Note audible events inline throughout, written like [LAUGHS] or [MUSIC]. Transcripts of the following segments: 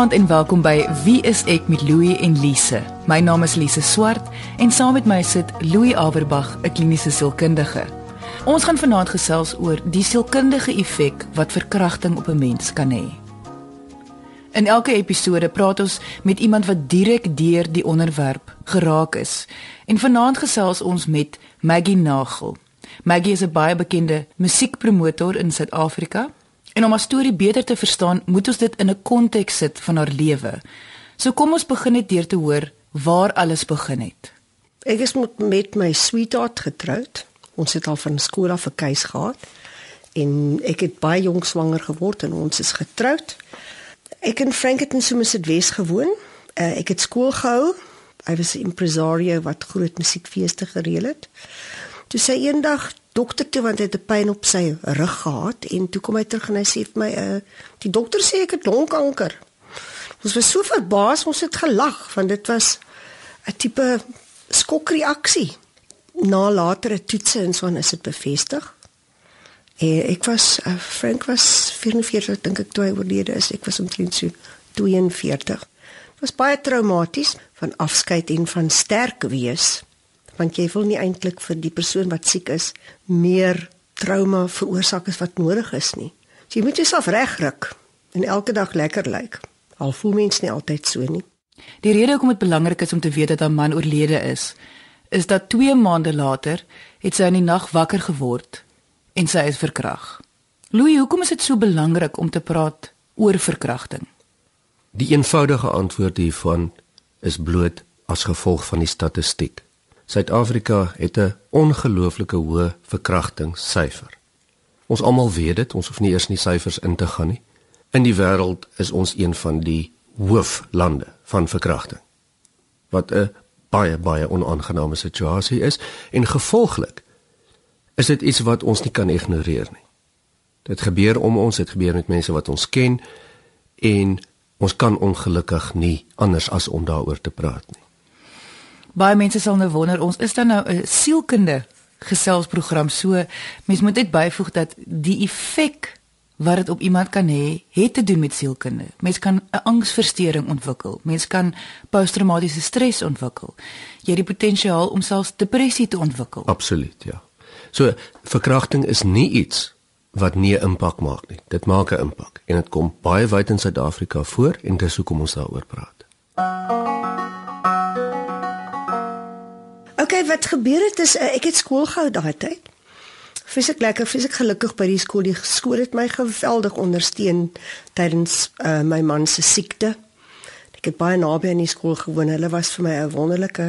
Goeienaand en welkom by Wie is ek met Louie en Lise. My naam is Lise Swart en saam met my sit Louie Averbag, 'n kliniese sielkundige. Ons gaan vanaand gesels oor die sielkundige effek wat verkrachting op 'n mens kan hê. In elke episode praat ons met iemand wat direk deur die onderwerp geraak is. En vanaand gesels ons met Maggie Nagel. Maggie is 'n baie bekende musiekpromotor in Suid-Afrika En om haar storie beter te verstaan, moet ons dit in 'n konteks sit van haar lewe. So kom ons begin net deur te hoor waar alles begin het. Ek is met, met my sweetheart getroud. Ons het al van skool af 'n keus gehad en ek het baie jonk swanger geword en ons is getroud. Ek in Frankenton so mis dit Wes gewoon. Uh, ek het skool gehou. Hy was 'n impresario wat groot musiekfeeste gereël het. Toe sy eendag dokter toe want hy het 'n pyn op sy rug gehad en toe kom hy terug en hy sê vir my uh die dokter sê ek het longkanker. Ons was so verbaas, ons het gelag want dit was 'n tipe skokreaksie. Na latere toetse en so en is dit bevestig. En ek was uh, Frank was 44 dink ek toe hy oorlede is. Ek was omtrent so 42. Dit was baie traumaties van afskeid en van sterk wees want jy wil nie eintlik vir die persoon wat siek is meer trauma veroorsaak as wat nodig is nie. So jy moet jouself regryk en elke dag lekker lyk. Al voel mens nie altyd so nie. Die rede hoekom dit belangrik is om te weet dat 'n man oorlede is, is dat 2 maande later het sy in die nag wakker geword en sy is verkrag. Louis, hoekom is dit so belangrik om te praat oor verkrachting? Die eenvoudige antwoord hiervan is bloot as gevolg van die statistiek. Suid-Afrika het 'n ongelooflike hoë verkrachtingssyfer. Ons almal weet dit, ons hoef nie eers in die syfers in te gaan nie. In die wêreld is ons een van die hooflande van verkrachting. Wat 'n baie baie onaangename situasie is en gevolglik is dit iets wat ons nie kan ignoreer nie. Dit gebeur om ons, dit gebeur met mense wat ons ken en ons kan ongelukkig nie anders as om daaroor te praat nie. Baie mense sal nou wonder, ons is dan nou 'n sielkunde geselsprogram. So mens moet net byvoeg dat die effek wat dit op iemand kan hê, het te doen met sielkunde. Mens kan 'n angsversteuring ontwikkel. Mens kan posttraumatiese stres ontwikkel. Jy het die potensiaal om selfs depressie te ontwikkel. Absoluut, ja. So verkrachting is nie iets wat nie 'n impak maak nie. Dit maak 'n impak en dit kom baie wyd in Suid-Afrika voor en dis hoekom ons daaroor praat. Okay, wat gebeur het is uh, ek het skool gehou daai tyd. Fisiek lekker, fisiek gelukkig by die skool. Die skool het my geweldig ondersteun tydens uh, my man se siekte. Ek het baie naby aan die skool gewoon. Hulle was vir my 'n wonderlike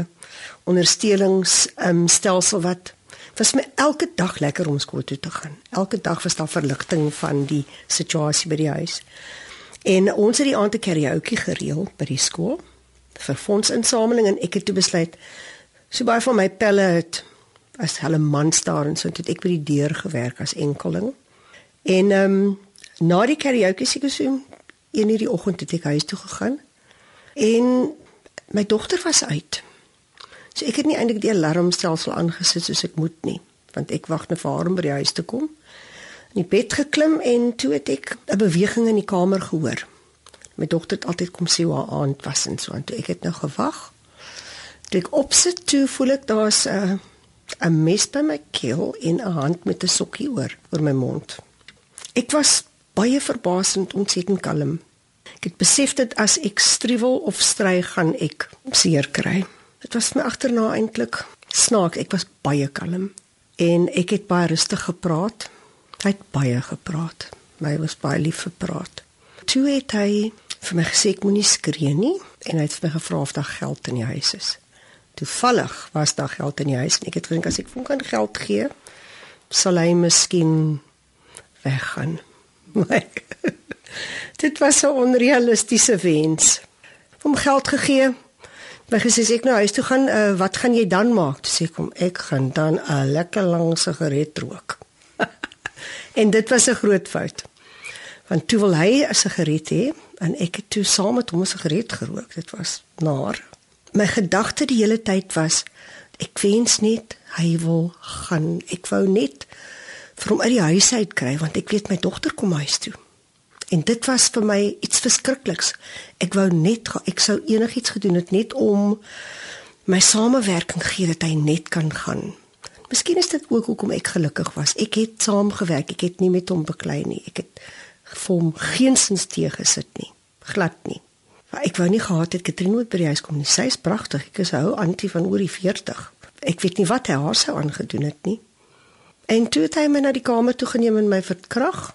ondersteunings um, stelsel wat was my elke dag lekker om skool toe te gaan. Elke dag was daar verligting van die situasie by die huis. En ons het die aand 'n karaoke gereël by die skool vir fondsinsameling en ek het toe besluit So baie van my pelle het as hulle man staar en so het ek by die deur gewerk as enkeling. En ehm um, na die karaoke se gesoem, een in die oggend het ek huis toe gegaan. En my dogter was uit. So ek het nie eintlik die alarmstelsel aangesit soos ek moet nie, want ek wag net vir haar om by die huis te kom. In die bed geklim en toe het ek 'n beweging in die kamer gehoor. My dogter het altyd kom sê hoe haar aand was en so en toe ek het nou gewag Toe ek opsit toe voel ek daar's 'n 'n mes by my keel en 'n hand met 'n sokkie oor oor my mond. Ek was baie verbasend ontsettend kalm. Ek het besef dat as ek struwel of stry gaan ek seer kry. Dit was my agterna eintlik snaak. Ek was baie kalm en ek het baie rustig gepraat. Hy het baie gepraat. My was baie lief gepraat. Toe het hy vir my gesê ek moenie skree nie en hy het vir my gevra of daar geld in die huis is. Toevallig was daar geld in die huis en ek het gedink as ek hom kan geld gee, sal hy miskien weggaan. [LAUGHS] [LAUGHS] Dit was 'n onrealistiese wens. Om geld gegee. My gesê ek nou huis toe gaan, uh, wat gaan jy dan maak? Toe sê ek hom ek gaan dan 'n lekker lang sigaret rook. [LAUGHS] en dit was 'n groot fout. Want toe wil hy 'n sigaret hê en ek het toe saam met hom 'n sigaret gerook. Dit was naar my gedagte die hele tyd was ek wens net hy wil gaan ek wou net vir hom uit die huis uit kry want ek weet my dogter kom huis toe En dit was vir my iets verskrikliks. Ek wou net ek sou enigiets gedoen het net om my samewerking gee dat hy net kan gaan. Miskien is dit ook hoekom ek gelukkig was. Ek het saamgewerk, ek het nie met hom beklei nie. Ek het vir hom geensins teëgesit nie. Glad nie. Maar ek wou nie gehad het Katrine moet by die huis kom nie. Sy is pragtig. Ek is hou antie van oor die 40. Ek weet nie wat hy haar sou aangedoen het nie. En toe het hy my na die kamer toe geneem en my verkrag.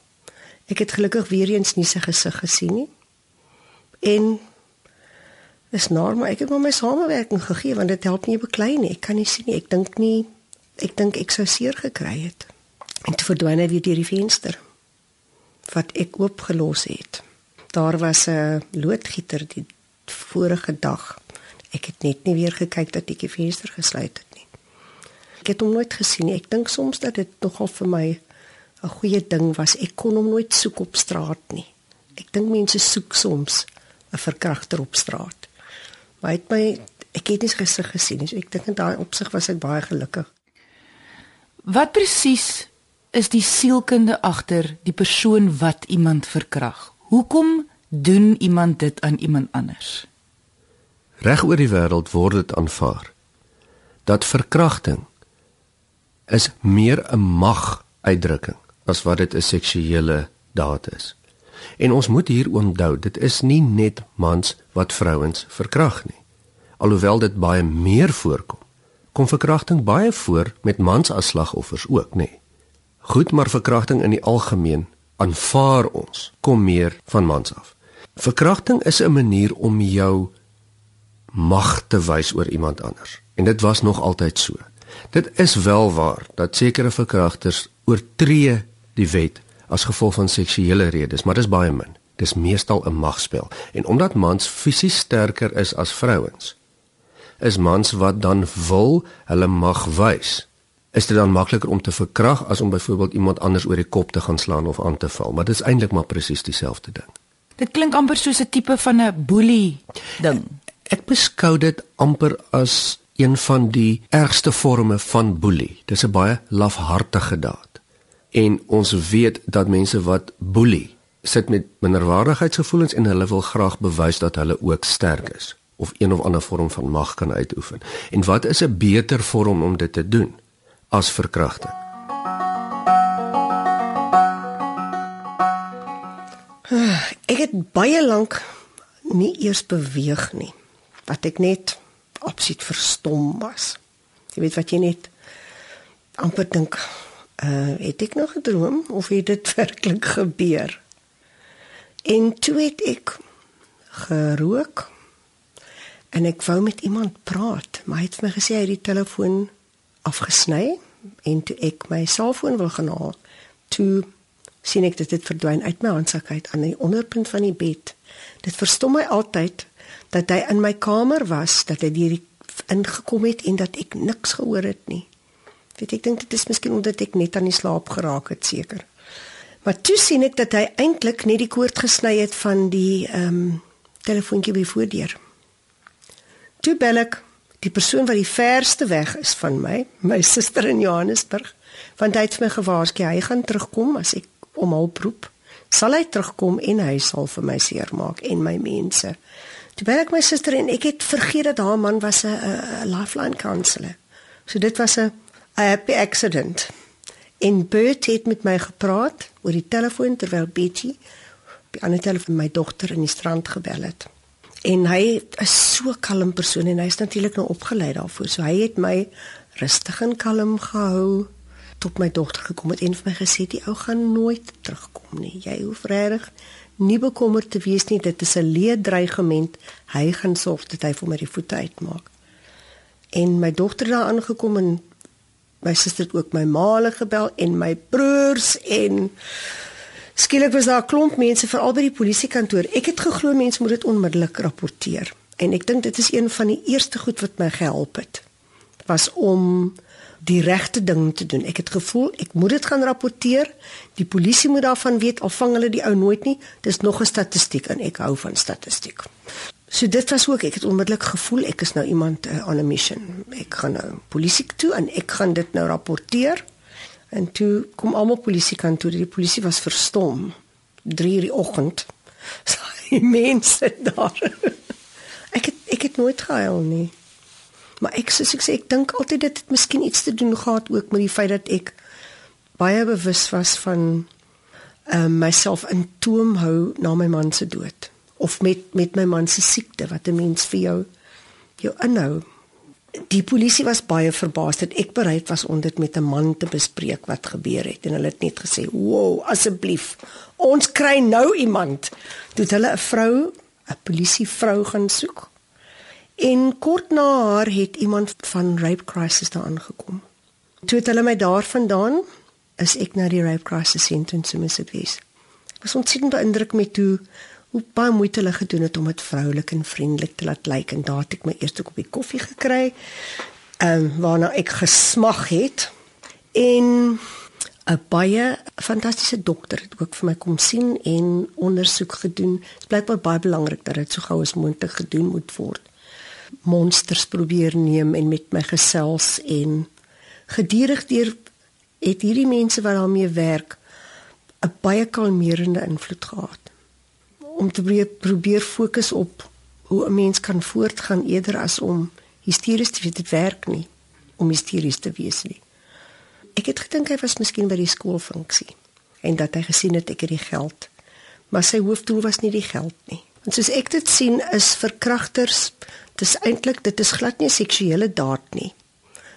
Ek het gelukkig weer eens nie sy gesig gesien nie. En is normaal. Ek het hom my samewerking gegee want dit help nie beklei nie. Ek kan nie sien nie. Ek dink nie ek dink ek sou seer gekry het. En toe verdwyn hy weer deur die venster wat ek oopgelos het. Daar was 'n loodgieter die vorige dag. Ek het net nie weer gekyk dat ek die venster gesluit het nie. Ek het hom nooit gesien nie. Ek dink soms dat dit nogal vir my 'n goeie ding was. Ek kon hom nooit soek op straat nie. Ek dink mense soek soms 'n verkragter op straat. Maar hy het my ek het nie gesig gesien nie. So ek dink in daai opsig was ek baie gelukkig. Wat presies is die sielkunde agter die persoon wat iemand verkrag? Hoekom doen iemand dit aan iemand anders? Reg oor die wêreld word dit aanvaar dat verkrachting is meer 'n mag uitdrukking as wat dit 'n seksuele daad is. En ons moet hier onthou, dit is nie net mans wat vrouens verkrag nie. Alhoewel dit baie meer voorkom, kom verkrachting baie voor met mans as slagoffers ook, nê. Goed, maar verkrachting in die algemeen aanvaar ons kom meer van mans af. Verkrachting is 'n manier om jou mag te wys oor iemand anders. En dit was nog altyd so. Dit is wel waar dat sekere verkragters oortree die wet as gevolg van seksuele redes, maar dis baie min. Dis meestal 'n magspel. En omdat mans fisies sterker is as vrouens, is mans wat dan wil hulle mag wys. Is dit dan makliker om te verkrag as om byvoorbeeld iemand anders oor die kop te gaan slaan of aan te val? Maar dit is eintlik maar presies dieselfde ding. Dit klink amper soos 'n tipe van 'n boelie ding. Ek beskou dit amper as een van die ergste forme van boelie. Dis 'n baie lafhartige daad. En ons weet dat mense wat boelie sit met minderwaardigheidsgevoelens en hulle wil graag bewys dat hulle ook sterk is of een of ander vorm van mag kan uitoefen. En wat is 'n beter vorm om dit te doen as verkrachting? Ek het baie lank nie eers beweeg nie. Wat ek net opsit verstom was. Jy weet wat jy net amper dink, uh het ek nog gedroom of het dit [LAUGHS] werklik gebeur? En toe het ek gerook en ek wou met iemand praat, maar hy het my gesê hy het die telefoon afgesny en toe ek my selfoon wil gaan haal, toe sien ek dit het verdwyn uit my handsak uit aan die onderpunt van die bed. Dit verstom my altyd dat hy in my kamer was, dat hy hier ingekom het en dat ek niks gehoor het nie. Weet ek dink dit is miskien omdat ek net aan die slaap geraak het seker. Maar toe sien ek dat hy eintlik net die koord gesny het van die ehm um, telefoontjie by voordeur. Toe bel ek die persoon wat die verste weg is van my, my suster in Johannesburg, want hy het my gewaarsku hy gaan terugkom as ek om hulp roep. Sal hy terugkom en hy sal vir my seermaak en my mense. Toe bel ek my suster en ek het vergeet dat haar man was 'n lifeline counselor. So dit was 'n happy accident. En Bert het met my gepraat oor die telefoon terwyl Betty by ander telefoon my dogter in die strand gebel het. En hy is so kalm persoon en hy's natuurlik nou opgelei daarvoor. So hy het my rustig en kalm gehou tot my dogter gekom het en vir my gesê die ou gaan nooit terugkom nie. Jy hoef regtig nie bekommerd te wees nie. Dit is 'n leë dreigement. Hy gaan sorg dat hy vir my die voete uitmaak. En my dogter daar aangekom en my suster het ook my maale gebel en my broers en skielik was daar 'n klomp mense veral by die polisiekantoor. Ek het geglo mense moet dit onmiddellik rapporteer. En ek dink dit is een van die eerste goed wat my gehelp het was om die regte ding te doen. Ek het gevoel ek moet dit gaan rapporteer. Die polisie moet daarvan weet al vang hulle die ou nooit nie. Dis nog 'n statistiek en ek hou van statistiek. So dit was ook ek het onmiddellik gevoel ek is nou iemand uh, on a mission. Ek gaan nou polisie toe en ek gaan dit nou rapporteer. En toe kom almal polisie kantoor. Die polisie was verstom 3:00 die oggend. [LAUGHS] Sy mense daar. Ek het ek het nooit gehuil nie. Maar ek soos ek sê, ek dink altyd dit het miskien iets te doen gehad ook met die feit dat ek baie bewus was van ehm um, myself in toom hou na my man se dood of met met my man se siekte wat 'n mens vir jou jou inhou. Die polisie was baie verbaas dat ek bereid was om dit met 'n man te bespreek wat gebeur het en hulle het net gesê, "Wow, asseblief, ons kry nou iemand." Toe hulle 'n vrou, 'n polisievrou gaan soek. En kort na haar het iemand van Rape Crisis daar aangekom. Toe het hulle my daarvandaan is ek na die Rape Crisis Centre in. Ek was ontsettend beïndruk met hoe hoe baie moeite hulle gedoen het om dit vroulik en vriendelik te laat lyk en daar het ek my eerste koppie koffie gekry. Ehm um, waarna ek gesmag het en 'n baie fantastiese dokter het ook vir my kom sien en ondersoek gedoen. Dit is blykbaar baie belangrik dat dit so gou as moontlik gedoen moet word. Monsters probeer neem en met my gesels en gedurig deur het hierdie mense wat daarmee werk 'n baie kalmerende invloed gehad om te probeer, fokus op hoe 'n mens kan voortgaan eerder as om hysteries te wees. Dit werk nie om hysteries te wees nie. Ek het gedink hy was miskien by die skoolfunksie en dat hy gesien het ek het die geld maar sy hoofdoel was nie die geld nie. En soos ek dit sien is verkragters dis eintlik dit is glad nie 'n seksuele daad nie.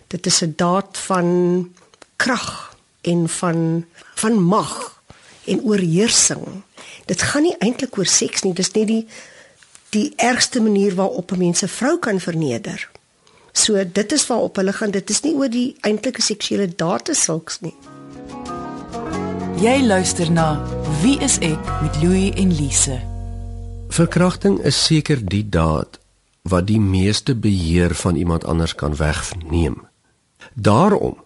Dit is 'n daad van krag en van van mag en oorheersing. Dit gaan nie eintlik oor seks nie, dis net die die ergste manier waarop 'n mens 'n vrou kan verneder. So dit is waarop hulle gaan. Dit is nie oor die eintlike seksuele dade sulks nie. Jy luister na Wie is ek met Louie en Lise. Verkrachting is seker die daad wat die meeste beheer van iemand anders kan wegneem. Daarom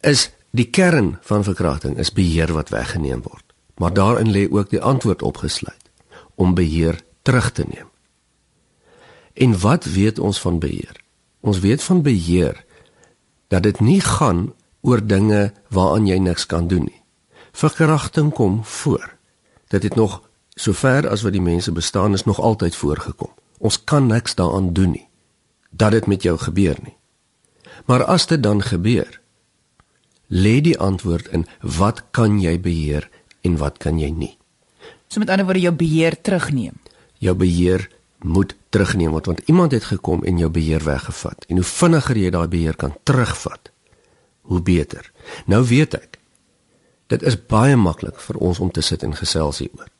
is die kern van verkrachting is beheer wat weggeneem word. Maar daarin lê ook die antwoord opgesluit om beheer terug te neem. En wat weet ons van beheer? Ons weet van beheer dat dit nie gaan oor dinge waaraan jy niks kan doen nie. Verkrachting kom voor. Dit het nog sover as wat die mense bestaan is nog altyd voorgekom. Ons kan niks daaraan doen nie dat dit met jou gebeur nie. Maar as dit dan gebeur, lê die antwoord in wat kan jy beheer en wat kan jy nie. So met ander woorde jou beheer terugneem. Jou beheer moet terugneem word want iemand het gekom en jou beheer weggevat. En hoe vinniger jy daai beheer kan terugvat, hoe beter. Nou weet ek. Dit is baie maklik vir ons om te sit en gesels hieroor.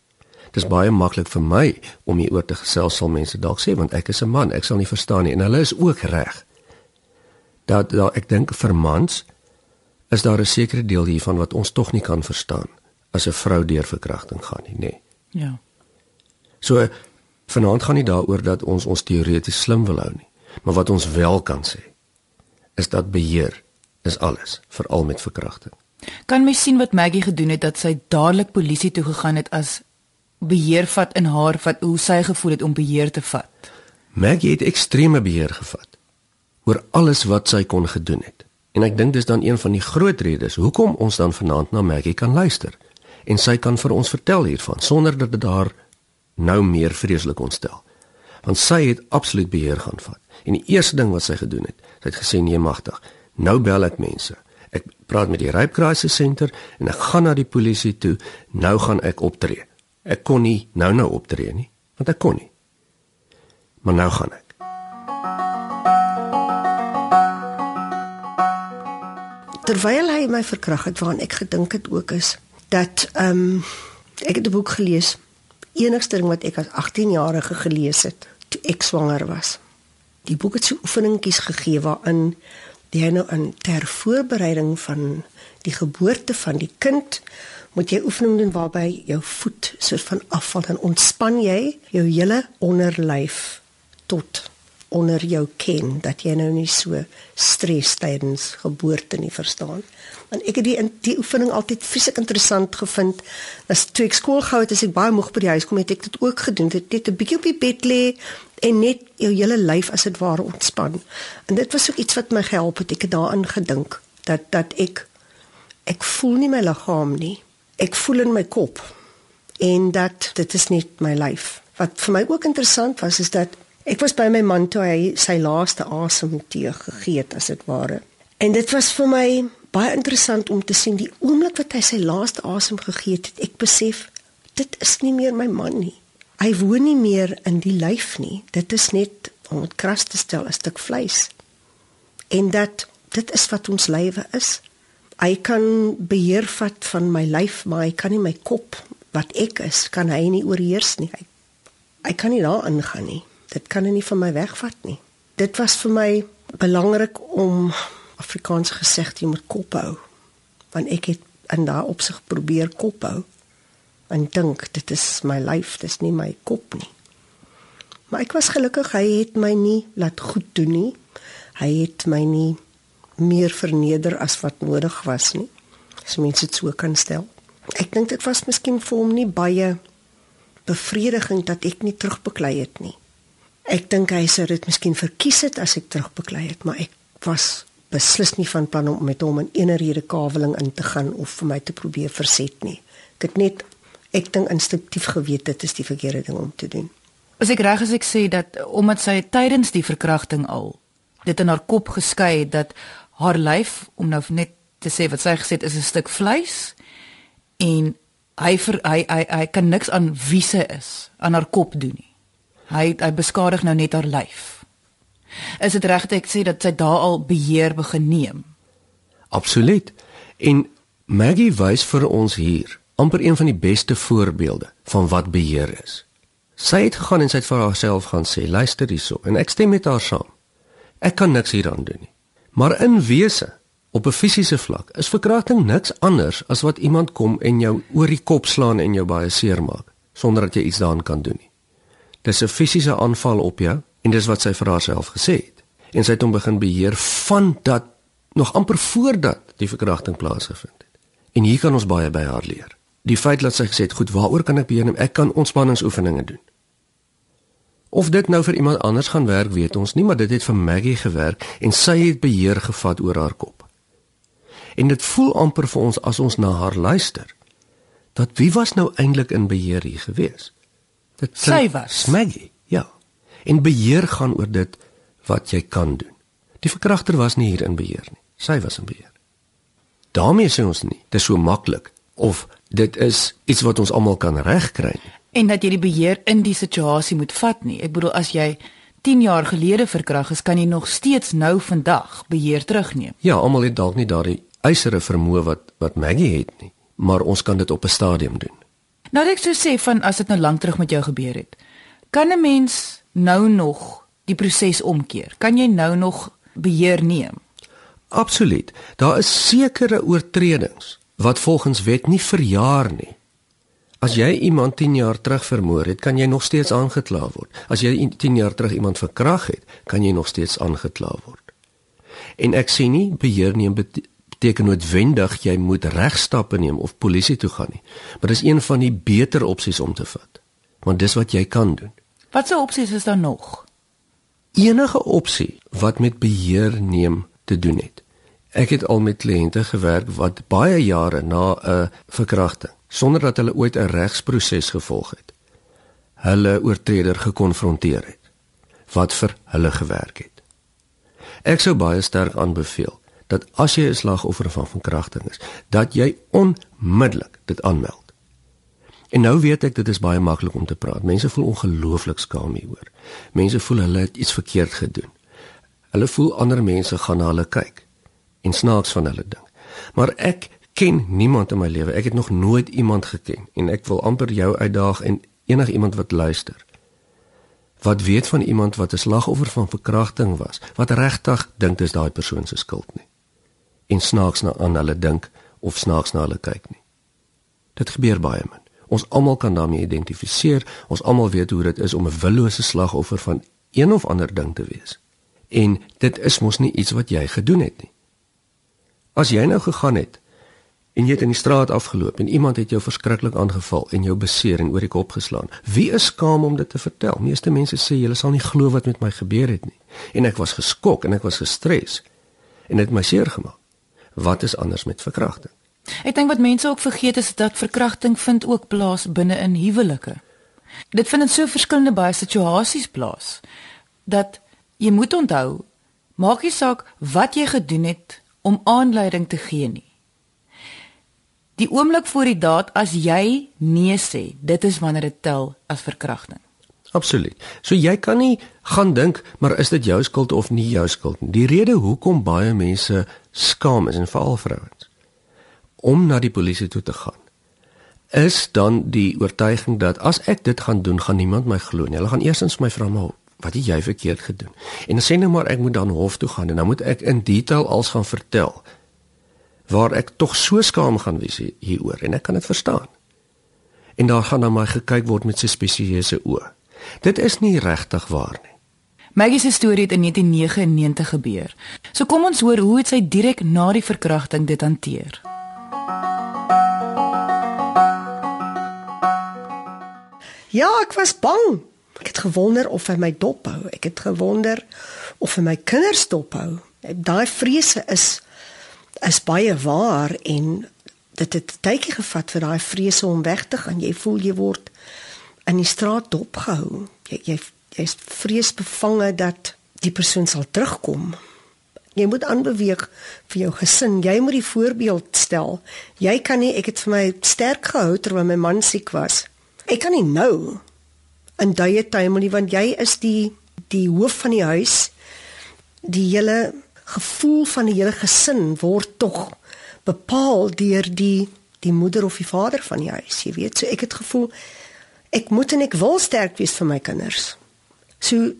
Dit is baie maklik vir my om hieroor te gesels sal mense dalk sê want ek is 'n man, ek sal nie verstaan nie en hulle is ook reg. Dat, dat ek dink vir mans is daar 'n sekere deel hiervan wat ons tog nie kan verstaan as 'n vrou deur verkrachting gaan nie, nê. Nee. Ja. So vanaand gaan nie daaroor dat ons ons teoreties slim wil hou nie, maar wat ons wel kan sê is dat beheer is alles, veral met verkrachting. Kan mens sien wat Maggie gedoen het dat sy dadelik polisie toe gegaan het as beheer vat in haar wat hoe sy gevoel het om beheer te vat? Maggie het ekstreme beheer gevat oor alles wat sy kon gedoen het. En ek dink dis dan een van die groot redes hoekom ons dan vanaand na Maggie kan luister. En sy kan vir ons vertel hiervan sonder dat dit haar nou meer vreeslik ontstel. Want sy het absoluut beheer gaan vat. En die eerste ding wat sy gedoen het, sy het gesê nee magtig. Nou bel ek mense. Ek praat met die Rape Crisis Center en ek gaan na die polisie toe. Nou gaan ek optree. Ek kon nie nou nou optree nie, want ek kon nie. Maar nou gaan ek. terwyl hy my verkrag het waaraan ek gedink het ook is dat ehm um, ek het 'n boek gelees. Enigste ding wat ek as 18-jarige gelees het toe ek swanger was. Die boek het so oefeningetjies gegee waarin die nou in ter voorbereiding van die geboorte van die kind moet jy oefening doen waarby jou voet soort van afval en ontspan jy jou hele onderlyf tot onder jou ken dat jy nou nie so stres tydens geboorte nie verstaan. Want ek het die die oefening altyd fisiek interessant gevind. As toe ek skool gehou het, as ek baie moeg by die huis kom, het ek dit ook gedoen. Dit net 'n bietjie op die bed lê en net jou hele lyf as dit ware ontspan. En dit was ook iets wat my gehelp het. Ek het daaraan gedink dat dat ek ek voel nie my liggaam nie. Ek voel in my kop. en dat dit is net my lyf. Wat vir my ook interessant was is dat ek was by my man toe hy sy laaste asem tee gegee het as dit ware. En dit was vir my baie interessant om te sien die oomblik wat hy sy laaste asem gegee het, ek besef dit is nie meer my man nie. Hy woon nie meer in die lyf nie. Dit is net om dit kras te stel 'n stuk vleis. En dat dit is wat ons lywe is. Hy kan beheer vat van my lyf, maar hy kan nie my kop wat ek is, kan hy nie oorheers nie. Hy, hy kan nie daar ingaan nie. Dit kan hy nie van my wegvat nie. Dit was vir my belangrik om Afrikaans gesegd jy moet kop hou. Want ek het in daai opsig probeer kop hou en dink dit is my lyf, dis nie my kop nie. Maar ek was gelukkig hy het my nie laat goed doen nie. Hy het my nie meer verneder as wat nodig was nie. As mens dit so kan stel. Ek dink dit was miskien vir hom nie baie bevredigend dat ek nie terugbeklei het nie. Ek dink hy sou dit miskien verkies het as ek terugbeklei het, maar ek was beslis nie van plan om met hom in eenerhede kaweling in te gaan of vir my te probeer verset nie. Ek het net ek dink instinktief geweet dit is die verkeerde ding om te doen. As ek reg is ek sê dat omdat sy tydens die verkrachting al dit in haar kop geskei het dat haar lyf om nou net te sê wat sy gesê het is 'n stuk vleis en hy vir hy hy hy kan niks aan wie sy is aan haar kop doen nie. Hy hy beskadig nou net haar lyf. Is dit reg dat ek sê dat sy daar al beheer begin neem? Absoluut. En Maggie wys vir ons hier amper een van die beste voorbeelde van wat beheer is. Sy het gegaan en sy het vir haarself gaan sê, luister hierso en ek stem met haar saam. Ek kan niks hieraan doen nie. Maar in wese, op 'n fisiese vlak, is verkrachting niks anders as wat iemand kom en jou oor die kop slaan en jou baie seermaak sonder dat jy iets daaraan kan doen nie. Dis 'n fisiese aanval op jou en dis wat sy vir haarself gesê het. En sy het hom begin beheer van dat nog amper voordat die verkrachting plaasgevind het. En hier kan ons baie by haar leer die feit dat sy gesê het, "Goed, waaroor kan ek beheer neem? Ek kan ontspanningsoefeninge doen." Of dit nou vir iemand anders gaan werk, weet ons nie, maar dit het vir Maggie gewerk en sy het beheer gevat oor haar kop. En dit voel amper vir ons as ons na haar luister. Dat wie was nou eintlik in beheer hier gewees? Dit sy was Maggie. Ja. En beheer gaan oor dit wat jy kan doen. Die verkragter was nie hier in beheer nie. Sy was in beheer. daarmee sê ons nie, dit is so maklik of dit is iets wat ons almal kan regkry. En dat jy die beheer in die situasie moet vat nie. Ek bedoel as jy 10 jaar gelede verkrag is, kan jy nog steeds nou vandag beheer terugneem. Ja, almal het dalk nie daardie eisere vermoë wat wat Maggie het nie, maar ons kan dit op 'n stadium doen. Nou ek sou sê van as dit nou lank terug met jou gebeur het, kan 'n mens nou nog die proses omkeer? Kan jy nou nog beheer neem? Absoluut. Daar is sekere oortredings wat volgens wet nie verjaar nie. As jy iemand 10 jaar terug vermoor het, kan jy nog steeds aangekla word. As jy 10 jaar terug iemand verkrag het, kan jy nog steeds aangekla word. En ek sê nie beheer neem beteken noodwendig jy moet regstappe neem of polisie toe gaan nie. Maar dis een van die beter opsies om te vat. Want dis wat jy kan doen. Watse opsies is daar nog? Enige opsie wat met beheer neem te doen het. Ek het al met kliënte gewerk wat baie jare na 'n verkrachting sonder dat hulle ooit 'n regsproses gevolg het, hulle oortreder gekonfronteer het wat vir hulle gewerk het. Ek sou baie sterk aanbeveel dat as jy 'n slagoffer van verkrachting is, dat jy onmiddellik dit aanmeld. En nou weet ek dit is baie maklik om te praat. Mense voel ongelooflik skaam hieroor. Mense voel hulle het iets verkeerd gedoen. Hulle voel ander mense gaan na hulle kyk en snaaks van hulle ding. Maar ek ken niemand in my lewe. Ek het nog nooit iemand geken en ek wil amper jou uitdaag en enigiemand wat luister wat weet van iemand wat 'n slagoffer van verkrachting was, wat regtig dink dis daai persoon se skuld nie. En snaaks na aan hulle dink of snaaks na hulle kyk nie. Dit gebeur baie min. Ons almal kan daarmee identifiseer. Ons almal weet hoe dit is om 'n willose slagoffer van een of ander ding te wees. En dit is mos nie iets wat jy gedoen het nie. As jy nou gegaan het en jy het in die straat afgeloop en iemand het jou verskriklik aangeval en jou beseer en oor die kop geslaan, wie is skaam om dit te vertel? Meeste mense sê julle sal nie glo wat met my gebeur het nie. En ek was geskok en ek was gestres en dit het my seer gemaak. Wat is anders met verkrachting? Ek dink wat mense ook vergeet is dat verkrachting vind ook plaas binne in huwelike. Dit vind in so verskillende baie situasies plaas dat jy moet onthou maak nie saak wat jy gedoen het om aanleiding te gee nie. Die oomblik voor die daad as jy nee sê, dit is wanneer dit tel as verkrachting. Absoluut. So jy kan nie gaan dink maar is dit jou skuld of nie jou skuld nie. Die rede hoekom baie mense skaam is en veral vrouens om na die polisie toe te gaan is dan die oortuiging dat as ek dit gaan doen, gaan niemand my glo nie. Hulle gaan eersins my vra maar wat het jy verkeerd gedoen? En dan sê nou maar ek moet dan hof toe gaan en dan moet ek in detail alles gaan vertel waar ek tog so skaam gaan wees hieroor en ek kan dit verstaan. En daar gaan dan my gekyk word met sy spesieuse oë. Dit is nie regtig waar nie. Maggie se storie het in 1999 gebeur. So kom ons hoor hoe het sy direk na die verkrachting dit hanteer. Ja, ek was bang. Ek het gewonder of hy my dophou. Ek het gewonder of hy my kinders dophou. Daai vrese is is baie waar en dit het tydjie gevat vir daai vrese om weg te gaan. Jy voel jy word in die straat dopgehou. Jy jy jy's vreesbevange dat die persoon sal terugkom. Jy moet aanbeweeg vir jou gesin. Jy moet die voorbeeld stel. Jy kan nie ek het vir my sterk gehou terwyl my man siek was. Ek kan nie nou in duie tyd nie want jy is die die hoof van die huis. Die hele gevoel van die hele gesin word tog bepaal deur die die moeder of die vader van die huis. Jy weet, so ek het gevoel ek moet en ek wil sterk wees vir my kinders. So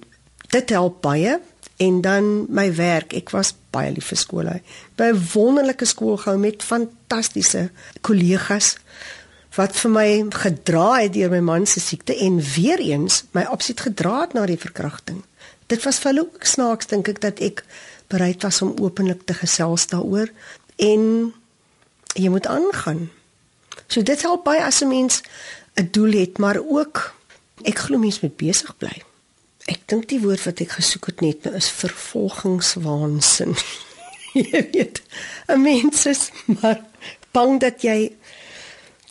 dit help baie en dan my werk. Ek was baie lief vir skool. By 'n wonderlike skool gehou met fantastiese kollegas wat vir my gedra het deur my man se siekte en weer eens my opsit gedra het na die verkrachting. Dit was vir hulle ook snaaks dink ek dat ek bereid was om openlik te gesels daaroor en jy moet aangaan. So dit help baie as 'n mens 'n doel het, maar ook ek glo mens moet besig bly. Ek dink die woord wat ek gesoek het net nou is vervolgingswaansin. [LAUGHS] jy weet, 'n mens is maar bang dat jy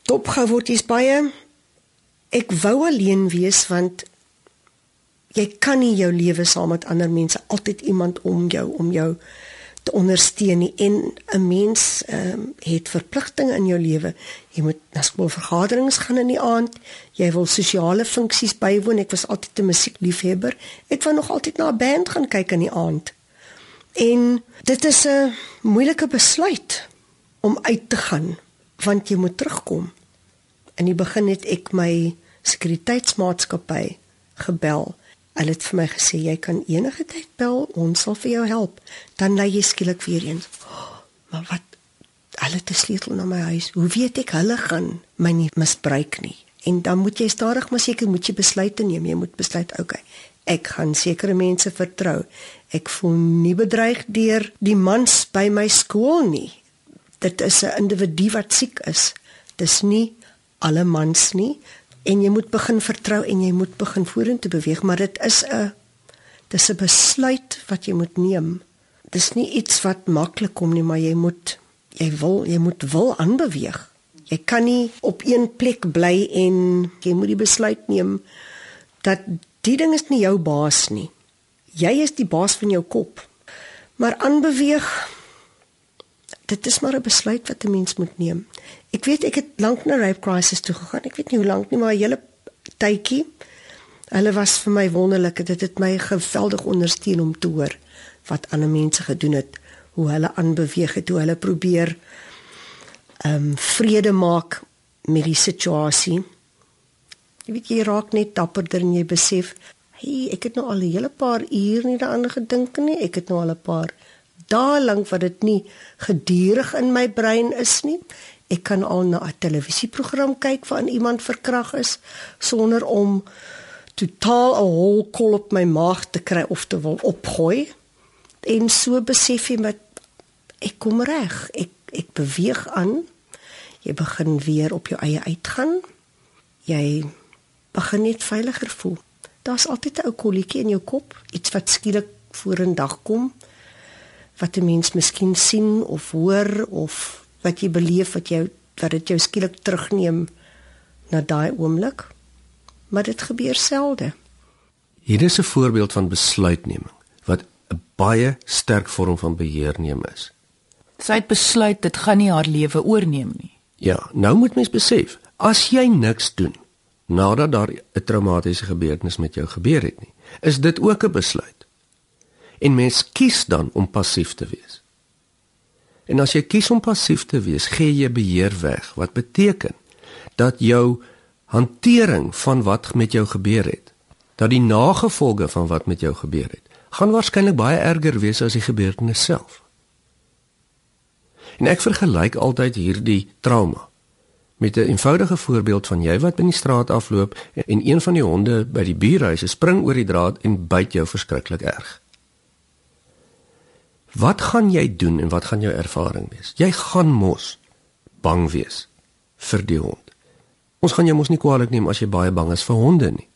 dopgehou word is baie ek wou alleen wees want jy kan nie jou lewe saam met ander mense altyd iemand om jou om jou te ondersteun nie en 'n mens ehm um, het verpligtinge in jou lewe. Jy moet na skoolvergaderings gaan in die aand. Jy wil sosiale funksies bywoon. Ek was altyd 'n musiekliefhebber. Ek wou nog altyd na 'n band gaan kyk in die aand. En dit is 'n moeilike besluit om uit te gaan want jy moet terugkom. In die begin het ek my sekuriteitsmaatskappy gebel Hulle het vir my gesê jy kan enige tyd bel, ons sal vir jou help. Dan lei jy skielik weer eens. Maar wat? Hulle het 'n sleutel na my huis. Hoe weet ek hulle gaan my nie misbruik nie? En dan moet jy stadig maar seker moet jy besluite neem. Jy moet besluit, okay. Ek gaan sekere mense vertrou. Ek voel nie bedreig deur die mans by my skool nie. Dit is 'n individu wat siek is. Dis nie alle mans nie en jy moet begin vertrou en jy moet begin vorentoe beweeg maar dit is 'n dis 'n besluit wat jy moet neem. Dis nie iets wat maklik kom nie maar jy moet jy wil jy moet wil aanbeweeg. Jy kan nie op een plek bly en jy moet die besluit neem dat die ding is nie jou baas nie. Jy is die baas van jou kop. Maar aanbeweeg dit is maar 'n besluit wat 'n mens moet neem Ek weet ek het lank na rape crisis toe gegaan. Ek weet nie hoe lank nie, maar 'n hele tydjie. Hulle was vir my wonderlik. Dit het my geweldig ondersteun om te hoor wat ander mense gedoen het, hoe hulle aanbeweeg het, hoe hulle probeer ehm um, vrede maak met die situasie. Jy weet jy raak net dapperder en jy besef, hey, ek het nou al 'n hele paar uur nie daaraan gedink nie. Ek het nou al 'n paar dae lank wat dit nie gedurig in my brein is nie. Ek kan al na 'n televisieprogram kyk waarin iemand verkrag is sonder om totaal 'n hol kol op my maag te kry of te wil opgooi. En so besef jy met ek kom reg. Ek ek beweeg aan. Jy begin weer op jou eie uitgaan. Jy begin net veiliger voel. Daar's altyd 'n ou kolletjie in jou kop, iets wat skielik voor 'n dag kom wat 'n mens miskien sien of hoor of wat jy beleef wat jou wat dit jou skielik terugneem na daai oomblik. Maar dit gebeur selde. Hier is 'n voorbeeld van besluitneming wat 'n baie sterk vorm van beheer neem is. Sy het besluit dit gaan nie haar lewe oorneem nie. Ja, nou moet mens besef, as jy niks doen nadat daar 'n traumatiese gebeurtenis met jou gebeur het nie, is dit ook 'n besluit. En mens kies dan om passief te wees. En as jy kies om passief te wees, gee jy beheer weg, wat beteken dat jou hantering van wat met jou gebeur het, dat die nagevolge van wat met jou gebeur het, gaan waarskynlik baie erger wees as die gebeurtenis self. En ek vergelyk altyd hierdie trauma met 'n eenvoudige voorbeeld van jy wat by die straat afloop en een van die honde by die buurhuis spring oor die draad en byt jou verskriklik erg. Wat gaan jy doen en wat gaan jou ervaring wees? Jy gaan mos bang wees vir die hond. Ons gaan jou mos nie kwaadlik neem as jy baie bang is vir honde nie.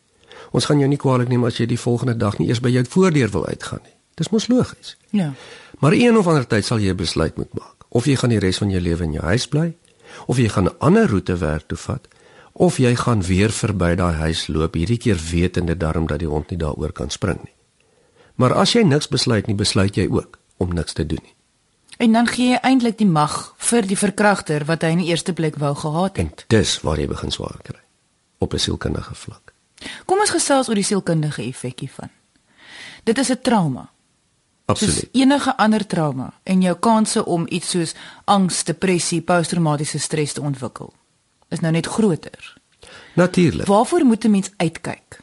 Ons gaan jou nie kwaadlik neem as jy die volgende dag nie eers by jou voordeur wil uitgaan nie. Dis mos logies. Ja. Maar een of ander tyd sal jy 'n besluit moet maak. Of jy gaan die res van jou lewe in jou huis bly, of jy gaan 'n ander roete werk toe vat, of jy gaan weer verby daai huis loop, hierdie keer wetende darm dat die hond nie daaroor kan spring nie. Maar as jy niks besluit nie, besluit jy ook om niks te doen nie. En dan gee jy eintlik die mag vir die verkragter wat hy in die eerste plek wou gehad En het. dis waar jy begin swaar kry op 'n sielkundige vlak. Kom ons gesels oor die sielkundige effek hiervan. Dit is 'n trauma. Soos Absoluut. enige ander trauma en jou kanse om iets soos angs, depressie, posttraumatiese stres te ontwikkel is nou net groter. Natuurlik. Waarvoor moet 'n mens uitkyk?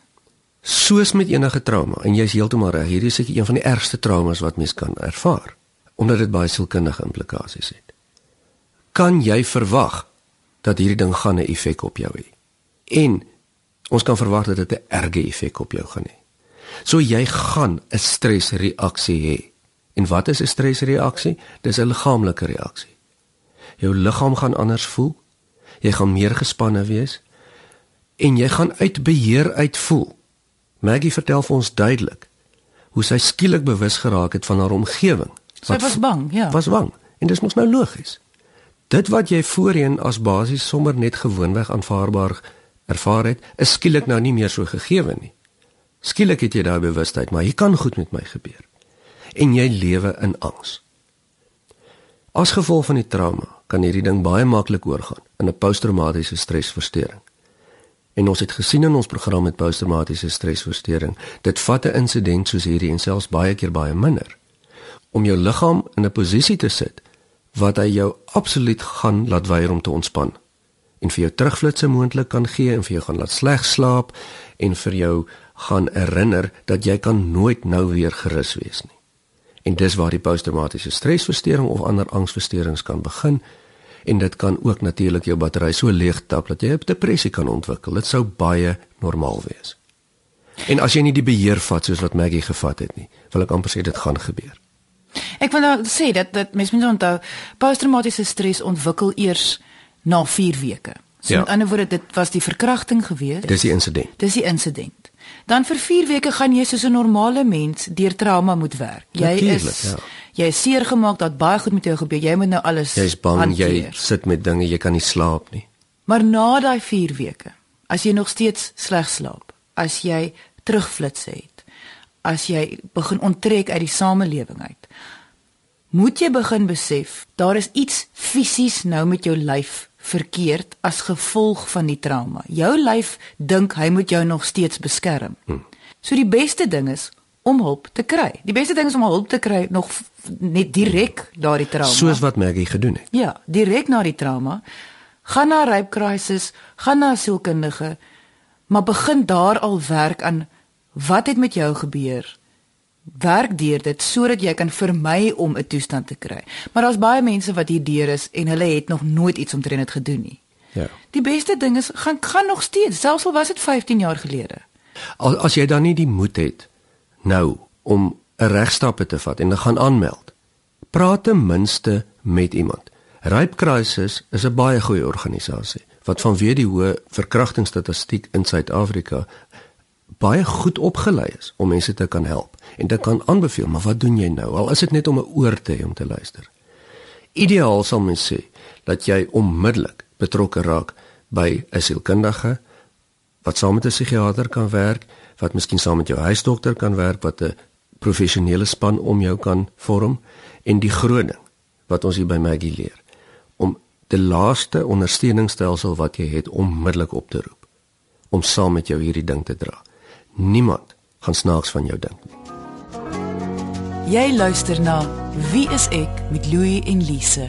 Soos met enige trauma en jy's heeltemal reg, hierdie is seker een van die ergste traumas wat mens kan ervaar omdat dit baie sielkundige implikasies het. Kan jy verwag dat hierdie ding gaan 'n effek op jou hê? En ons kan verwag dat dit 'n erge effek op jou gaan hê. So jy gaan 'n stresreaksie hê. En wat is 'n stresreaksie? Dis 'n liggaamlike reaksie. Jou liggaam gaan anders voel. Jy gaan meer gespanne wees en jy gaan uit beheer uit voel. Maggie vertel vir ons duidelik hoe sy skielik bewus geraak het van haar omgewing. Sy was bang, ja. Was bang en dis mos nou logies. Dit wat jy voorheen as basies sommer net gewoonweg aanvaarbaar ervaar het, is skielik nou nie meer so gegeewe nie. Skielik het jy daai bewustheid, maar hier kan goed met my gebeur. En jy lewe in angs. As gevolg van die trauma kan hierdie ding baie maklik oorgaan in 'n posttraumatiese stresversteuring. En ons het gesien in ons program met posttraumatiese stresversteuring, dit vat 'n insident soos hierdie en selfs baie keer baie minder om jou liggaam in 'n posisie te sit wat hy jou absoluut gaan laat weier om te ontspan en vir jou terugflitsse moontlik kan gee en vir jou gaan laat sleg slaap en vir jou gaan herinner dat jy kan nooit nou weer gerus wees nie. En dis waar die posttraumatiese stresversteuring of ander angsversteurings kan begin en dit kan ook natuurlik jou battery so leeg tap dat jy 'n depressie kan ontwikkel. Dit sou baie normaal wees. En as jy nie die beheer vat soos wat Maggie gevat het nie, wil ek amper sê dit gaan gebeur. Ek wil nou sê dat dat mens moet onthou posttraumatiese stres ontwikkel eers na 4 weke. So Ja. met ander woorde dit was die verkrachting gewees. Dis die insident. Dis die insident. Dan vir 4 weke gaan jy soos 'n normale mens deur trauma moet werk. Jy Natuurlijk, is ja. Jy is seer gemaak dat baie goed met jou gebeur. Jy moet nou alles Jy's bang, hanteer. jy sit met dinge, jy kan nie slaap nie. Maar na daai 4 weke, as jy nog steeds sleg slaap, as jy terugflits het, as jy begin onttrek uit die samelewing uit, moet jy begin besef daar is iets fisies nou met jou lyf verkeerd as gevolg van die trauma. Jou lyf dink hy moet jou nog steeds beskerm. Hmm. So die beste ding is om hulp te kry. Die beste ding is om hulp te kry nog net direk daardie trauma. Soos wat Maggie gedoen het. Ja, direk na die trauma. Gaan na rape crisis, gaan na sielkundige, maar begin daar al werk aan wat het met jou gebeur? Werk deur dit sodat jy kan vermy om 'n toestand te kry. Maar daar's baie mense wat hier deur is en hulle het nog nooit iets omtrent dit gedoen nie. Ja. Die beste ding is gaan gaan nog steeds, selfs al was dit 15 jaar gelede. Al as jy dan nie die moed het nou om 'n regstappe te vat en te gaan aanmeld. Praat ten minste met iemand. Rape Crisis is 'n baie goeie organisasie wat vanweë die hoë verkrachtingsstatistiek in Suid-Afrika baie goed opgelei is om mense te kan help en dit kan aanbeveel, maar wat doen jy nou? Al is dit net om 'n oor te hê om te luister. Ideaal sal mens sê dat jy onmiddellik betrokke raak by 'n sielkundige wat saam met 'n psigiater kan werk, wat miskien saam met jou huisdokter kan werk, wat 'n professionele span om jou kan vorm en die groot ding wat ons hier by Maggie leer om die laaste ondersteuningsstelsel wat jy het onmiddellik op te roep om saam met jou hierdie ding te dra. Niemand gaan snaaks van jou dink nie. Jy luister na Wie is ek met Louie en Lise.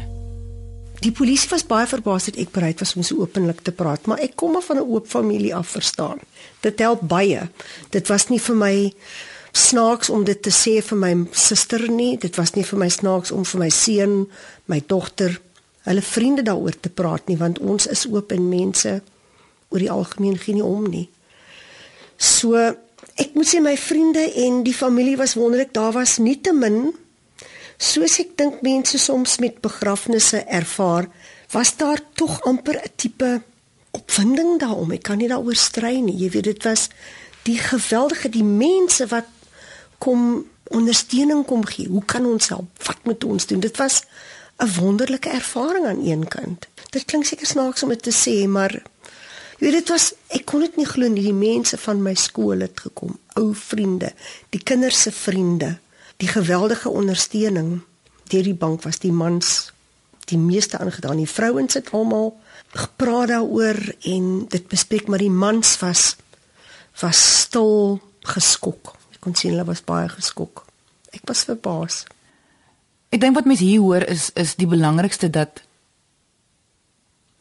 Die polisie was baie verbaas dat ek bereid was om so openlik te praat, maar ek kom maar van 'n oop familie af verstaan. Dit help baie. Dit was nie vir my snaaks om dit te sê vir my suster nie. Dit was nie vir my snaaks om vir my seun, my dogter, hulle vriende daaroor te praat nie, want ons is oop en mense oor die algemeen gee nie om nie. So ek moet sê my vriende en die familie was wonderlik. Daar was nietemin soos ek dink mense soms met begrafnisse ervaar, was daar tog amper 'n tipe opwinding daaroor. Ek kan nie daaroor strei nie. Jy weet dit was die geweldige die mense wat kom ondersteuning kom gee. Hoe kan ons help? Wat moet ons doen? Dit was 'n wonderlike ervaring aan een kant. Dit klink seker snaaks om dit te sê, maar jy weet dit was ek kon dit nie glo nie. Die mense van my skool het gekom, ou vriende, die kinders se vriende, die geweldige ondersteuning deur die bank was die mans die meeste aangedaan. Die vrouens het almal gepraat daaroor en dit bespreek, maar die mans was was stil geskok kon sien hulle was baie geskok. Ek was verbaas. Ek dink wat mense hier hoor is is die belangrikste dat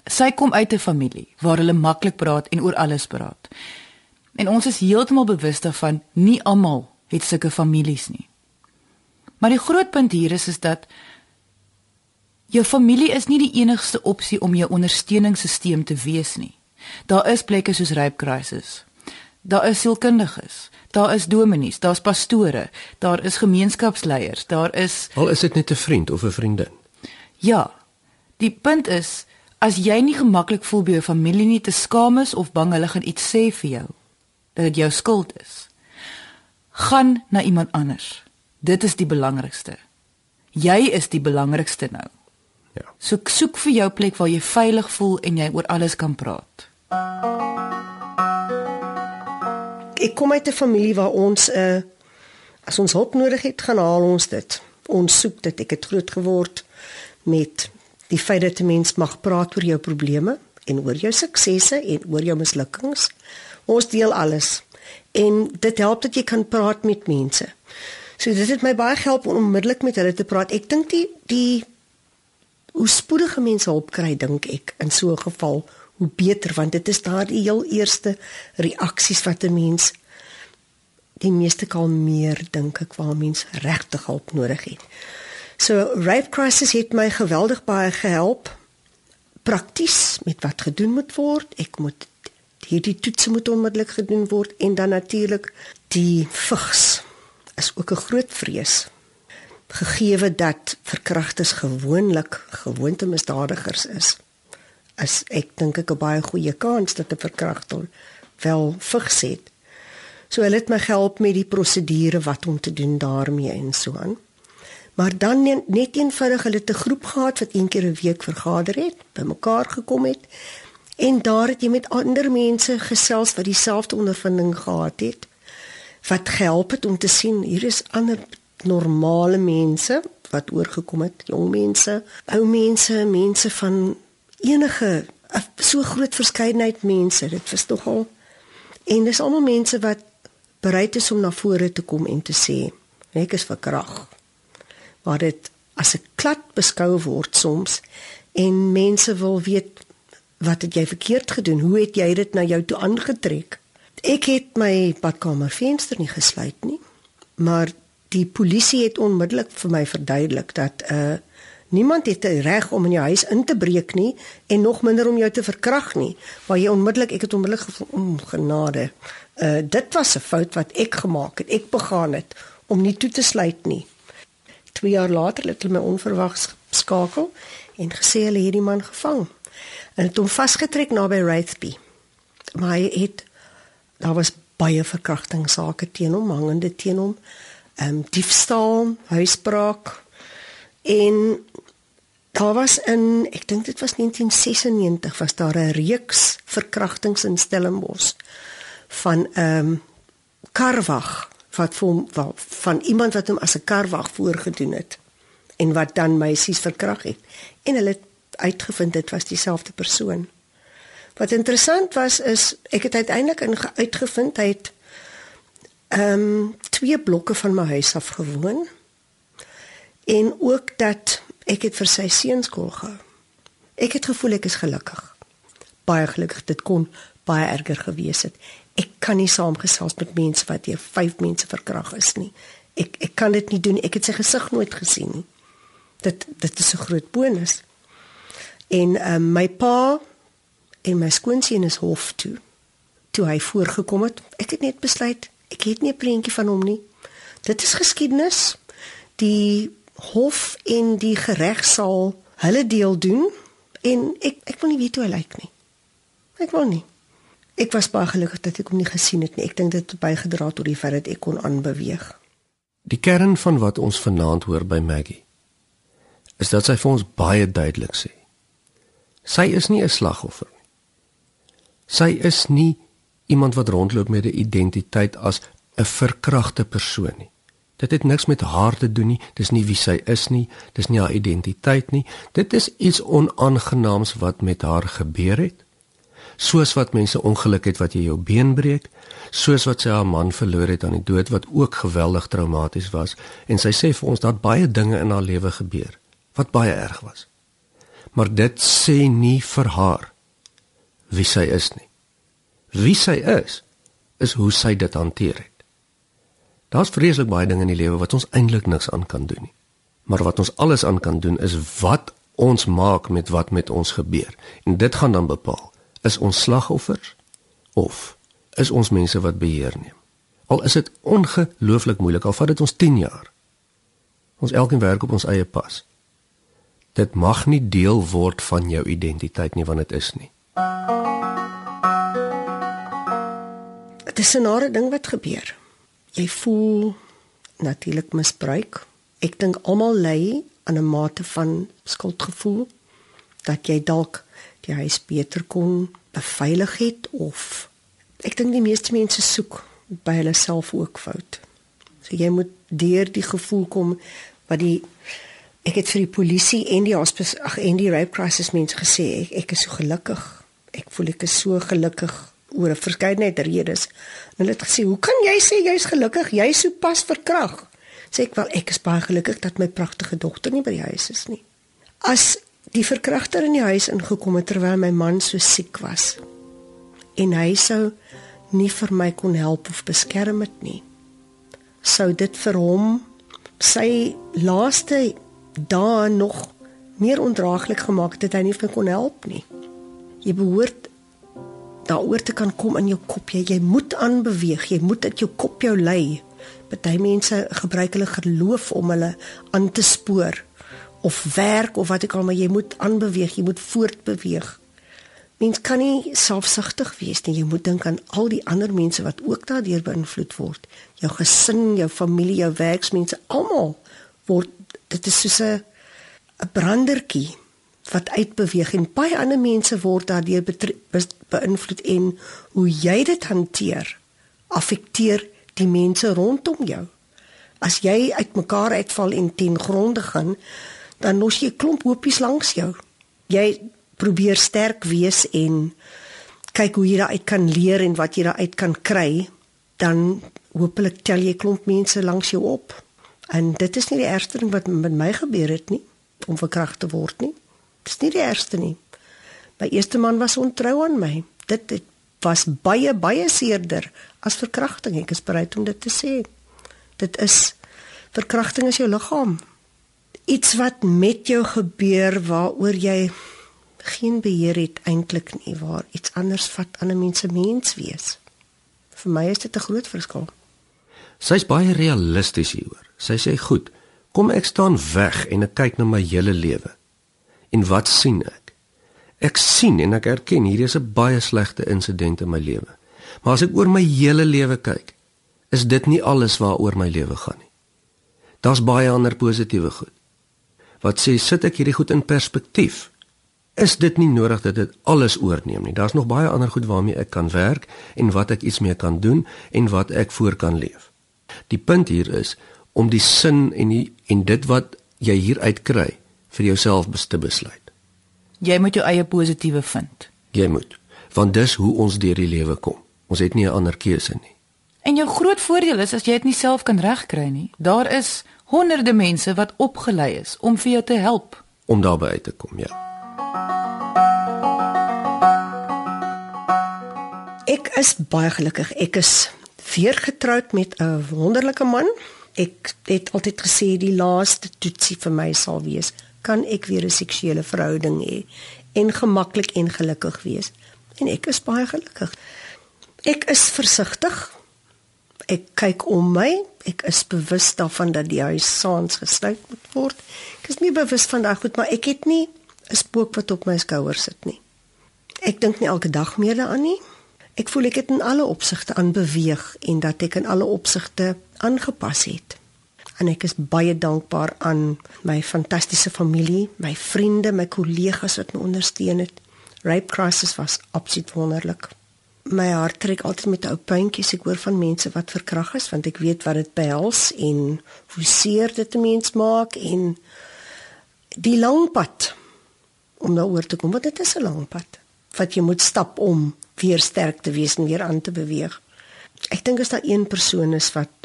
sy kom uit 'n familie waar hulle maklik praat en oor alles praat. En ons is heeltemal bewus daarvan nie almal het sulke families nie. Maar die groot punt hier is is dat jou familie is nie die enigste opsie om jou ondersteuningssisteem te wees nie. Daar is plekke soos Rape Crisis. Daar is sielkundiges. Daar is dominees, daar's pastore, daar is gemeenskapsleiers, daar is Al is dit net 'n vriend of 'n vriendin. Ja. Die punt is as jy nie gemaklik voel by jou familie nie te skaam is of bang hulle gaan iets sê vir jou dat dit jou skuld is. Gaan na iemand anders. Dit is die belangrikste. Jy is die belangrikste nou. Ja. So soek vir jou plek waar jy veilig voel en jy oor alles kan praat. Ek kom uit 'n familie waar ons 'n uh, as ons hulp nodig het, gaan haal ons dit. Ons soek dit. Ek het groot geword met die feit dat 'n mens mag praat oor jou probleme en oor jou suksesse en oor jou mislukkings. Ons deel alles. En dit help dat jy kan praat met mense. So dit het my baie gehelp om onmiddellik met hulle te praat. Ek dink die die hoe spoedige mense hulp kry dink ek in so 'n geval hoe beter want dit is daar die heel eerste reaksies wat 'n mens die meeste kalmeer dink ek waar mens regtig hulp nodig het. So rape crisis het my geweldig baie gehelp prakties met wat gedoen moet word. Ek moet hierdie toetse moet onmiddellik gedoen word en dan natuurlik die vigs is ook 'n groot vrees gegeewe dat verkragters gewoonlik gewoonte misdadigers is ek dink ek 'n baie goeie kans dat 'n verkragter wel vigs het. So hulle het my gehelp met die prosedure wat om te doen daarmee en so aan. Maar dan net eenvoudig hulle het 'n groep gehad wat een keer 'n week vergader het, bymekaar gekom het en daar het jy met ander mense gesels wat dieselfde ondervinding gehad het wat gehelp het om te sien hier is ander normale mense wat oorgekom het, jong mense, ou mense, mense van enige so groot verskeidenheid mense. Dit was tog al en dis almal mense wat bereid is om na vore te kom en te sê ek is verkrag. Maar dit as 'n klad beskou word soms en mense wil weet wat het jy verkeerd gedoen? Hoe het jy dit na jou toe aangetrek? Ek het my badkamer venster nie gesluit nie, maar die polisie het onmiddellik vir my verduidelik dat 'n uh, Niemand het die reg om in jou huis in te breek nie en nog minder om jou te verkrag nie. Maar jy onmiddellik, ek het onmiddellik gevoel, om genade. Uh dit was 'n fout wat ek gemaak het. Ek begaan het om nie toe te sluit nie. 2 jaar later het hulle my onverwags skakel en gesê hulle het die man gevang. En het hom vasgetrek naby Wraithby. Maar hy het daar was baie verkrachtingssake teen hom, hangende teen hom. Ehm um, diefstal, huisbraak en Daar was in, ek dink dit was 1996, was daar 'n reeks verkrachtings in Stellenbosch van ehm um, karwag wat van van iemand wat hom as 'n karwag voorgedoen het en wat dan meisies verkragt het. En hulle het uitgevind dit was dieselfde persoon. Wat interessant was is ek het uiteindelik uitgevind hy het ehm um, twee blokke van my huis af gewoon en ook dat ek het vir sy seuns skool gehou. Ek het gevoel ek is gelukkig. Baie gelukkig dit kon baie erger gewees het. Ek kan nie saamgesels met mense wat deur vyf mense verkrag is nie. Ek ek kan dit nie doen. Ek het sy gesig nooit gesien nie. Dit dit is 'n groot bonus. En um, my pa en my skoonseun is hof toe. Toe hy voorgekom het, ek het net besluit ek het nie 'n prentjie van hom nie. Dit is geskiedenis. Die hof en die reg sal hulle deel doen en ek ek wil nie weet hoe hy lyk nie. Ek wil nie. Ek was baie gelukkig dat ek hom nie gesien het nie. Ek dink dit het bygedra tot die feit dat ek kon aanbeweeg. Die kern van wat ons vanaand hoor by Maggie is dat sy vir ons baie duidelik sê. Sy is nie 'n slagoffer nie. Sy is nie iemand wat rondloop met 'n identiteit as 'n verkragte persoon nie. Dit het niks met haar te doen nie. Dis nie wie sy is nie. Dis nie haar identiteit nie. Dit is iets onaangenaams wat met haar gebeur het. Soos wat mense ongeluk het wat jy jou been breek, soos wat sy haar man verloor het aan die dood wat ook geweldig traumaties was en sy sê vir ons dat baie dinge in haar lewe gebeur wat baie erg was. Maar dit sê nie vir haar wie sy is nie. Wie sy is is hoe sy dit hanteer het. Daar's vreeslik baie dinge in die lewe wat ons eintlik niks aan kan doen nie. Maar wat ons alles aan kan doen is wat ons maak met wat met ons gebeur. En dit gaan dan bepaal is ons slagoffers of is ons mense wat beheer neem. Al is dit ongelooflik moeilik al vat dit ons 10 jaar. Ons elkeen werk op ons eie pas. Dit mag nie deel word van jou identiteit nie want dit is nie. Dit is 'n nare ding wat gebeur jy voel natuurlik misbruik. Ek dink almal lê aan 'n mate van skuldgevoel dat jy dalk die huis beter kon beveilig het of ek dink die meeste mense soek by hulle self ook fout. So jy moet deur die gevoel kom wat die ek het vir die polisie en die hospis ag en die rape crisis mense gesê ek, ek is so gelukkig. Ek voel ek is so gelukkig oor 'n verskeidenheid redes. Hulle het gesê, "Hoe kan jy sê jy's gelukkig? Jy's so pas verkrag." Sê ek wel, ek is baie gelukkig dat my pragtige dogter nie by die huis is nie. As die verkragter in die huis ingekom het terwyl my man so siek was en hy sou nie vir my kon help of beskerm het nie, sou dit vir hom sy laaste dae nog meer ondraaglik gemaak het dat hy nie vir kon help nie. Jy behoort daaroor te kan kom in jou kop. Jy, jy moet aanbeweeg. Jy moet dit jou kop jou lei. Party mense gebruik hulle geloof om hulle aan te spoor of werk of wat ek al maar jy moet aanbeweeg, jy moet voortbeweeg. Mens kan nie selfsugtig wees nie. Jy moet dink aan al die ander mense wat ook daardeur beïnvloed word. Jou gesin, jou familie, jou werksmense, almal word dit is soos 'n 'n brandertjie wat uitbeweeg en baie ander mense word daardeur beïnvloed en hoe jy dit hanteer affekteer die mense rondom jou. As jy uitmekaar uitval en ten gronde gaan, dan los jy klomp hoopies langs jou. Jy probeer sterk wees en kyk hoe jy daaruit kan leer en wat jy daaruit kan kry, dan hopelik tel jy klomp mense langs jou op. En dit is nie die ergste ding wat met my gebeur het nie om verkragt te word nie. Dis nie die ergste nie. My eerste man was ontrou aan my. Dit, dit was baie baie seerder as verkrachting. Ek is bereid om dit te sê. Dit is verkrachting is jou liggaam. Iets wat met jou gebeur waaroor jy geen beheer het eintlik nie, waar iets anders vat aan 'n mens se mens wees. Vir my is dit 'n groot verskil. Sy's baie realisties hieroor. Sy sê, "Goed, kom ek staan weg en ek kyk na my hele lewe." En wat sien ek? Ek sien en ek erken hier is 'n baie slegte insident in my lewe. Maar as ek oor my hele lewe kyk, is dit nie alles waaroor my lewe gaan nie. Daar's baie ander positiewe goed. wat sê sit ek hierdie goed in perspektief. Is dit nie nodig dat dit alles oorneem nie. Daar's nog baie ander goed waarmee ek kan werk en wat ek iets mee kan doen en wat ek voor kan leef. Die punt hier is om die sin en die en dit wat jy hier uitkry vir jouself te besluit. Jy moet jou eie positiewe vind. Jy moet, want dis hoe ons deur die lewe kom. Ons het nie 'n ander keuse nie. En jou groot voordeel is as jy dit nie self kan regkry nie. Daar is honderde mense wat opgelei is om vir jou te help om daarby uit te kom, ja. Ek is baie gelukkig. Ek is weer getroud met 'n wonderlike man. Ek het altyd gesê die laaste toetsie vir my sal wees kan ek weer 'n seksuele verhouding hê en gemaklik en gelukkig wees. En ek is baie gelukkig. Ek is versigtig. Ek kyk om my. Ek is bewus daarvan dat die huis saans gesluit moet word. Ek is nie bewus van daai goed, maar ek het nie 'n spook wat op my skouer sit nie. Ek dink nie elke dag meer daaraan nie. Ek voel ek het in alle opsigte aanbeweeg en dat ek in alle opsigte aangepas het en ek is baie dankbaar aan my fantastiese familie, my vriende, my kollegas wat my ondersteun het. Rape Crisis was absoluut wonderlik. My hart trek altyd met ou puntjies ek hoor van mense wat verkrag is want ek weet wat dit behels en hoe seer dit 'n mens maak en die lang pad om daaroor te kom want dit is 'n lang pad wat jy moet stap om weer sterk te wees en weer aan te beweeg. Ek dink as daar een persoon is wat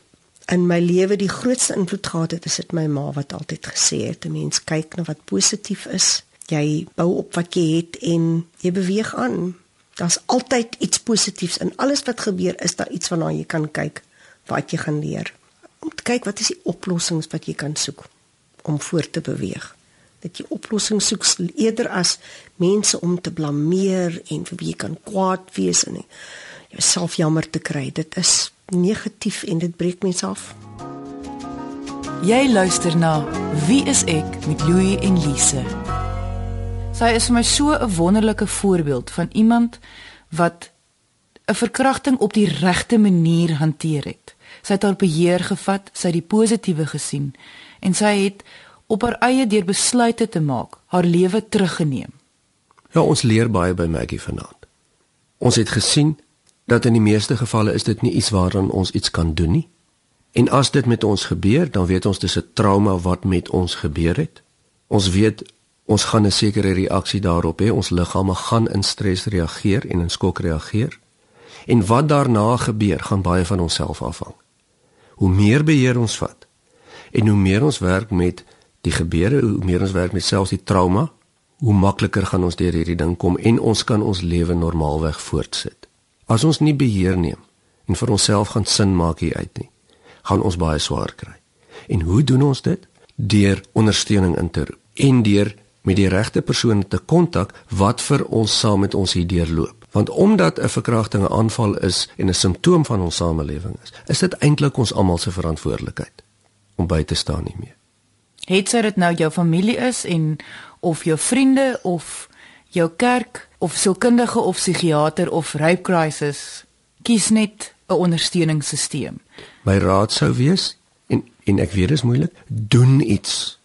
in my lewe die grootste invloed gehad het, is dit my ma wat altyd gesê het: "Die mens kyk na wat positief is. Jy bou op wat jy het en jy beweeg aan. Daar's altyd iets positiefs in alles wat gebeur. Is daar iets waarna jy kan kyk wat jy gaan leer? Om te kyk wat is die oplossings wat jy kan soek om voort te beweeg." dat jy oplossings soek eerder as mense om te blameer en vir wie jy kan kwaad wees en jouself jammer te kry. Dit is negatief en dit breek mense af. Jy luister na Wie is ek met Louie en Lise. Sy is vir my so 'n wonderlike voorbeeld van iemand wat 'n verkrachting op die regte manier hanteer het. Sy het haar beheer gevat, sy het die positiewe gesien en sy het op haar eie deur besluite te maak, haar lewe teruggeneem. Ja, ons leer baie by Maggie vanaand. Ons het gesien dat in die meeste gevalle is dit nie iets waaraan ons iets kan doen nie. En as dit met ons gebeur, dan weet ons dis 'n trauma wat met ons gebeur het. Ons weet ons gaan 'n sekere reaksie daarop hê. Ons liggame gaan in stres reageer en in skok reageer. En wat daarna gebeur, gaan baie van onsself afhang. Hoe meer beheer ons vat en hoe meer ons werk met die gebeure, hoe meer ons werk met selfs die trauma, hoe makliker gaan ons deur hierdie ding kom en ons kan ons lewe normaalweg voortsit. As ons nie beheer neem en vir onsself gaan sin maak hier uit nie, gaan ons baie swaar kry. En hoe doen ons dit? Deur ondersteuning in te roep en deur met die regte persone te kontak wat vir ons saam met ons hier deurloop. Want omdat 'n verkrachting 'n aanval is en 'n simptoom van ons samelewing is, is dit eintlik ons almal se verantwoordelikheid om by te staan hiermee. Het sy dit nou jou familie is en of jou vriende of jou kerk of sielkundige of psigiater of rape crisis kies net 'n ondersteuningssisteem. My raad sou wees en en ek weet dit is moeilik, doen iets.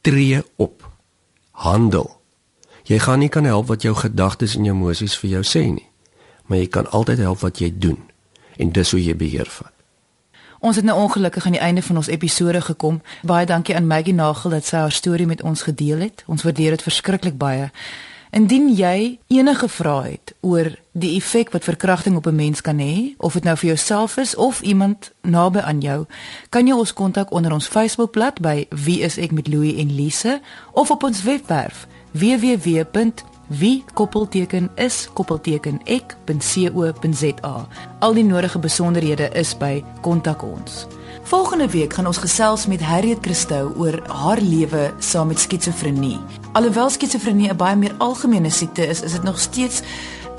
Tree op. Handel. Jy gaan nie kan help wat jou gedagtes en jou emosies vir jou sê nie, maar jy kan altyd help wat jy doen en dis hoe jy beheer vat. Ons het nou ongelukkig aan die einde van ons episode gekom. Baie dankie aan Maggie Nagel dat sy haar storie met ons gedeel het. Ons waardeer dit verskriklik baie. Indien jy enige vrae het oor die effek wat verkrachting op 'n mens kan hê, of dit nou vir jouself is of iemand naby aan jou, kan jy ons kontak onder ons Facebookblad by Wie is ek met Louie en Lise of op ons webwerf www.wiekoppelteken.is.koppelteken.ek.co.za. Al die nodige besonderhede is by kontak ons. Volgende week gaan ons gesels met Harriet Christou oor haar lewe saam met skizofrenie. Alhoewel skitsofrenie 'n baie meer algemene siekte is, is dit nog steeds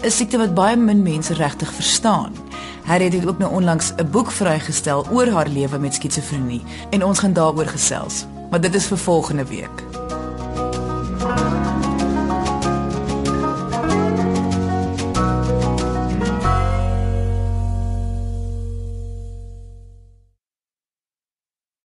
'n siekte wat baie min mense regtig verstaan. Harriet het ook nou onlangs 'n boek vrygestel oor haar lewe met skitsofrenie en ons gaan daaroor gesels. Maar dit is vir volgende week.